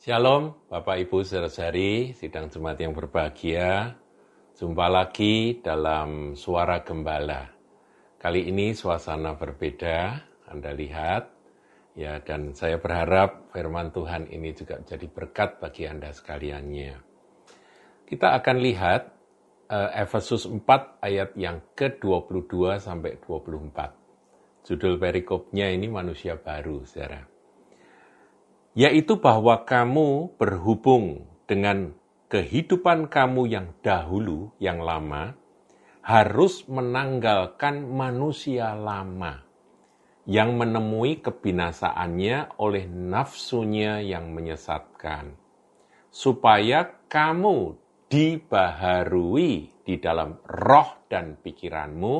Shalom, Bapak Ibu saudara-saudari, sidang jemaat yang berbahagia. Jumpa lagi dalam Suara Gembala. Kali ini suasana berbeda, Anda lihat. Ya, dan saya berharap firman Tuhan ini juga jadi berkat bagi Anda sekaliannya. Kita akan lihat uh, Efesus 4 ayat yang ke-22 sampai 24. Judul perikopnya ini manusia baru, saudara yaitu bahwa kamu berhubung dengan kehidupan kamu yang dahulu, yang lama, harus menanggalkan manusia lama yang menemui kebinasaannya oleh nafsunya yang menyesatkan, supaya kamu dibaharui di dalam roh dan pikiranmu,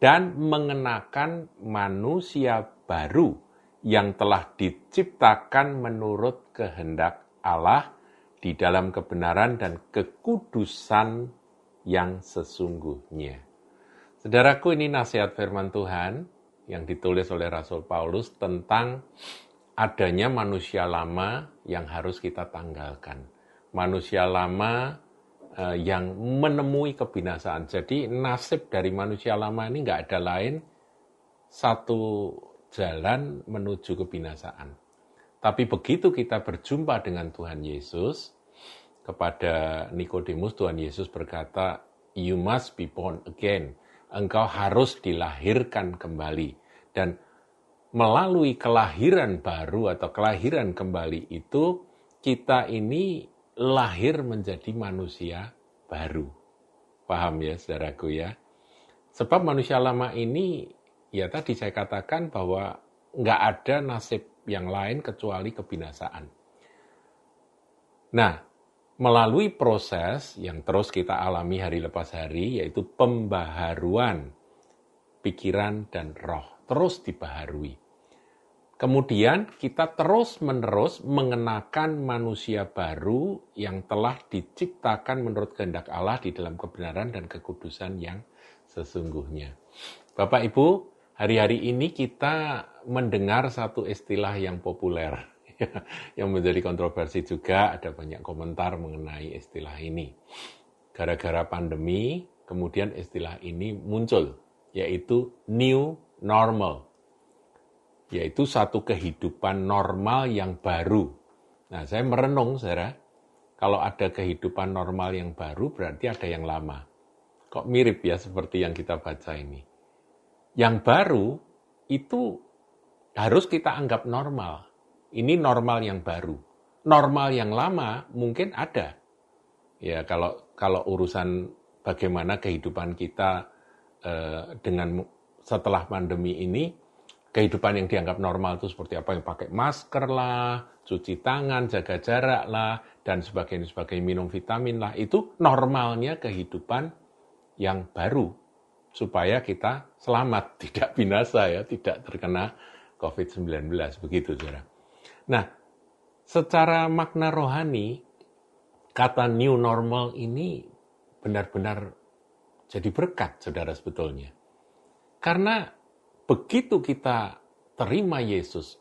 dan mengenakan manusia baru yang telah diciptakan menurut kehendak Allah di dalam kebenaran dan kekudusan yang sesungguhnya. Saudaraku, ini nasihat firman Tuhan yang ditulis oleh Rasul Paulus tentang adanya manusia lama yang harus kita tanggalkan. Manusia lama eh, yang menemui kebinasaan. Jadi nasib dari manusia lama ini nggak ada lain satu jalan menuju kebinasaan. Tapi begitu kita berjumpa dengan Tuhan Yesus, kepada Nikodemus Tuhan Yesus berkata, "You must be born again." Engkau harus dilahirkan kembali dan melalui kelahiran baru atau kelahiran kembali itu kita ini lahir menjadi manusia baru. Paham ya, saudaraku ya? Sebab manusia lama ini ya tadi saya katakan bahwa nggak ada nasib yang lain kecuali kebinasaan. Nah, melalui proses yang terus kita alami hari lepas hari, yaitu pembaharuan pikiran dan roh, terus dibaharui. Kemudian kita terus-menerus mengenakan manusia baru yang telah diciptakan menurut kehendak Allah di dalam kebenaran dan kekudusan yang sesungguhnya. Bapak Ibu, Hari-hari ini kita mendengar satu istilah yang populer, yang menjadi kontroversi juga, ada banyak komentar mengenai istilah ini. Gara-gara pandemi, kemudian istilah ini muncul, yaitu new normal, yaitu satu kehidupan normal yang baru. Nah, saya merenung, saudara, kalau ada kehidupan normal yang baru, berarti ada yang lama. Kok mirip ya seperti yang kita baca ini yang baru itu harus kita anggap normal. Ini normal yang baru. Normal yang lama mungkin ada. Ya kalau kalau urusan bagaimana kehidupan kita eh, dengan setelah pandemi ini, kehidupan yang dianggap normal itu seperti apa yang pakai masker lah, cuci tangan, jaga jarak lah, dan sebagainya, sebagainya minum vitamin lah, itu normalnya kehidupan yang baru supaya kita selamat, tidak binasa ya, tidak terkena COVID-19 begitu Saudara. Nah, secara makna rohani kata new normal ini benar-benar jadi berkat Saudara sebetulnya. Karena begitu kita terima Yesus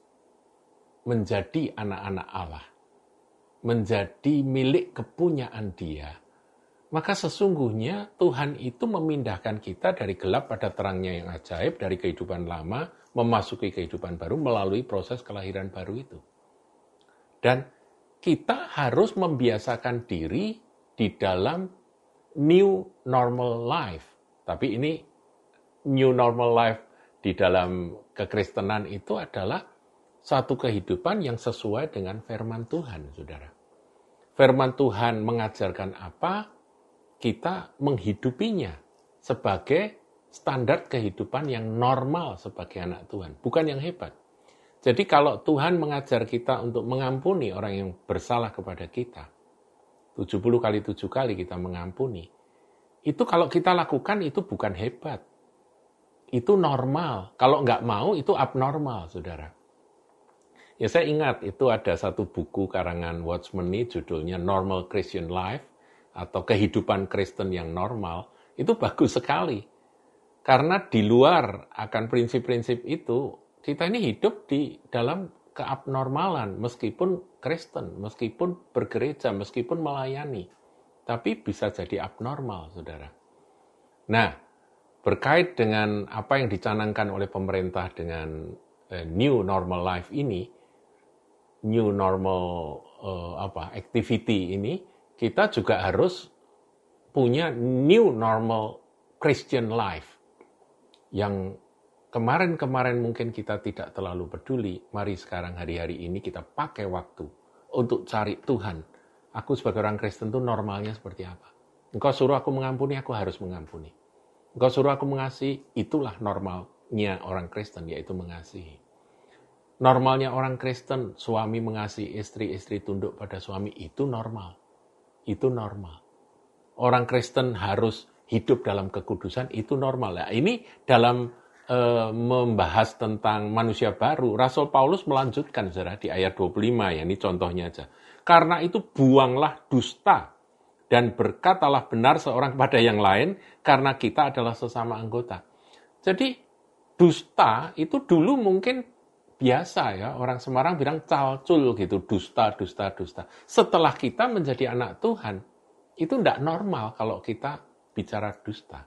menjadi anak-anak Allah, menjadi milik kepunyaan Dia, maka sesungguhnya Tuhan itu memindahkan kita dari gelap pada terangnya yang ajaib, dari kehidupan lama, memasuki kehidupan baru melalui proses kelahiran baru itu. Dan kita harus membiasakan diri di dalam new normal life. Tapi ini new normal life di dalam kekristenan itu adalah satu kehidupan yang sesuai dengan firman Tuhan, saudara. Firman Tuhan mengajarkan apa, kita menghidupinya sebagai standar kehidupan yang normal sebagai anak Tuhan, bukan yang hebat. Jadi kalau Tuhan mengajar kita untuk mengampuni orang yang bersalah kepada kita, 70 kali 7 kali kita mengampuni, itu kalau kita lakukan itu bukan hebat. Itu normal. Kalau nggak mau itu abnormal, saudara. Ya saya ingat itu ada satu buku karangan Watchman ini judulnya Normal Christian Life atau kehidupan Kristen yang normal itu bagus sekali. Karena di luar akan prinsip-prinsip itu, kita ini hidup di dalam keabnormalan meskipun Kristen, meskipun bergereja, meskipun melayani, tapi bisa jadi abnormal, saudara. Nah, berkait dengan apa yang dicanangkan oleh pemerintah dengan uh, new normal life ini, new normal uh, apa activity ini, kita juga harus punya new normal Christian life yang kemarin-kemarin mungkin kita tidak terlalu peduli. Mari sekarang hari-hari ini kita pakai waktu untuk cari Tuhan. Aku sebagai orang Kristen itu normalnya seperti apa? Engkau suruh aku mengampuni, aku harus mengampuni. Engkau suruh aku mengasihi, itulah normalnya orang Kristen, yaitu mengasihi. Normalnya orang Kristen, suami mengasihi istri, istri tunduk pada suami, itu normal. Itu normal. Orang Kristen harus hidup dalam kekudusan, itu normal. Nah, ini dalam e, membahas tentang manusia baru, Rasul Paulus melanjutkan saudara di ayat 25 ya, ini contohnya aja. Karena itu buanglah dusta dan berkatalah benar seorang kepada yang lain karena kita adalah sesama anggota. Jadi dusta itu dulu mungkin biasa ya, orang Semarang bilang calcul gitu, dusta, dusta, dusta. Setelah kita menjadi anak Tuhan, itu tidak normal kalau kita bicara dusta.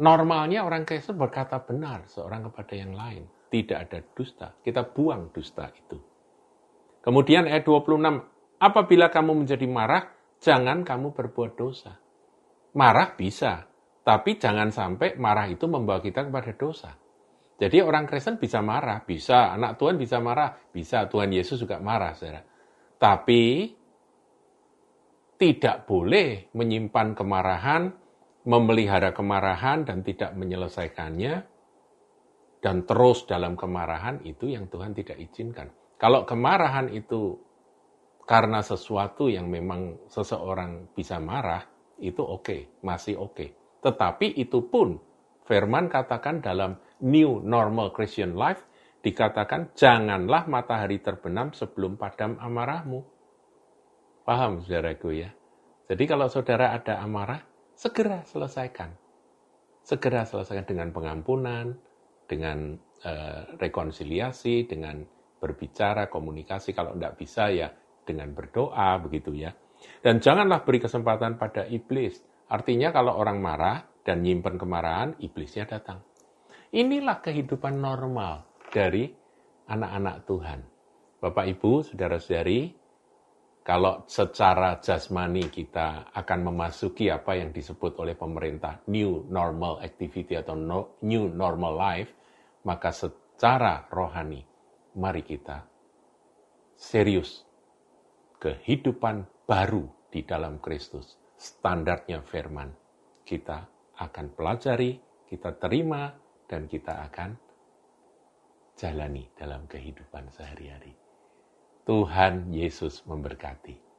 Normalnya orang Kristen berkata benar seorang kepada yang lain. Tidak ada dusta. Kita buang dusta itu. Kemudian ayat 26. Apabila kamu menjadi marah, jangan kamu berbuat dosa. Marah bisa, tapi jangan sampai marah itu membawa kita kepada dosa. Jadi orang Kristen bisa marah, bisa. Anak Tuhan bisa marah, bisa. Tuhan Yesus juga marah, saudara. Tapi tidak boleh menyimpan kemarahan, memelihara kemarahan dan tidak menyelesaikannya, dan terus dalam kemarahan itu yang Tuhan tidak izinkan. Kalau kemarahan itu karena sesuatu yang memang seseorang bisa marah, itu oke, okay, masih oke. Okay. Tetapi itu pun firman katakan dalam New Normal Christian Life, dikatakan janganlah matahari terbenam sebelum padam amarahmu. Paham saudaraku ya? Jadi kalau saudara ada amarah, segera selesaikan. Segera selesaikan dengan pengampunan, dengan uh, rekonsiliasi, dengan berbicara, komunikasi. Kalau tidak bisa ya dengan berdoa begitu ya. Dan janganlah beri kesempatan pada iblis. Artinya kalau orang marah dan nyimpen kemarahan, iblisnya datang. Inilah kehidupan normal dari anak-anak Tuhan. Bapak Ibu, saudara-saudari, kalau secara jasmani kita akan memasuki apa yang disebut oleh pemerintah new normal activity atau no, new normal life, maka secara rohani mari kita serius kehidupan baru di dalam Kristus. Standarnya firman. Kita akan pelajari, kita terima, dan kita akan jalani dalam kehidupan sehari-hari. Tuhan Yesus memberkati.